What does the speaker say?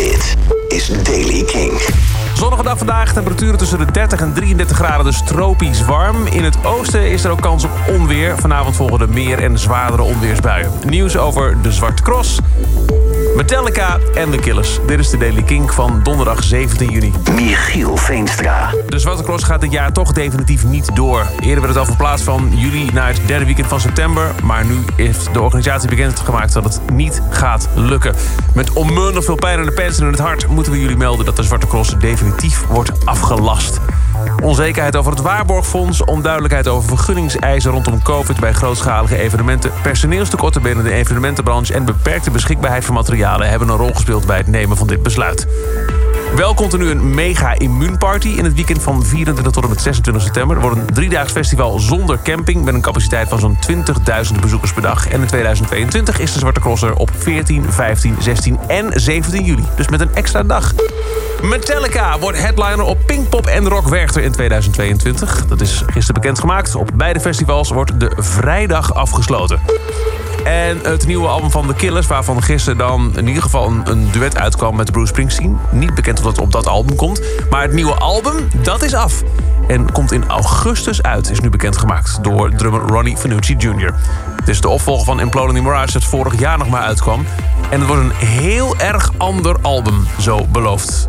Dit is Daily King. Zonnige dag vandaag, temperaturen tussen de 30 en 33 graden, dus tropisch warm. In het oosten is er ook kans op onweer. Vanavond volgen de meer en zwaardere onweersbuien. Nieuws over de Zwarte Cross, Metallica en de Killers. Dit is de Daily King van donderdag 17 juni. Michiel Veenstra. De Zwarte Cross gaat dit jaar toch definitief niet door. Eerder werd het al verplaatst van juli naar het derde weekend van september. Maar nu heeft de organisatie bekendgemaakt dat het niet gaat lukken. Met onmundig veel pijn aan de pens en in het hart moeten we jullie melden dat de Zwarte Cross definitief wordt afgelast. Onzekerheid over het waarborgfonds, onduidelijkheid over vergunningseisen rondom COVID bij grootschalige evenementen, personeelstekorten binnen de evenementenbranche en beperkte beschikbaarheid van materialen hebben een rol gespeeld bij het nemen van dit besluit. Wel komt er nu een mega immuunparty in het weekend van 24 tot en met 26 september. Er wordt een driedaags festival zonder camping... met een capaciteit van zo'n 20.000 bezoekers per dag. En in 2022 is de Zwarte Crosser op 14, 15, 16 en 17 juli. Dus met een extra dag. Metallica wordt headliner op Pinkpop en Rock Werchter in 2022. Dat is gisteren bekendgemaakt. Op beide festivals wordt de vrijdag afgesloten. En het nieuwe album van The Killers, waarvan gisteren dan in ieder geval een, een duet uitkwam met Bruce Springsteen. Niet bekend of dat op dat album komt. Maar het nieuwe album, dat is af. En komt in augustus uit, is nu bekendgemaakt door drummer Ronnie Fanucci Jr. Het is de opvolger van Imploding Mirage dat vorig jaar nog maar uitkwam. En het wordt een heel erg ander album, zo beloofd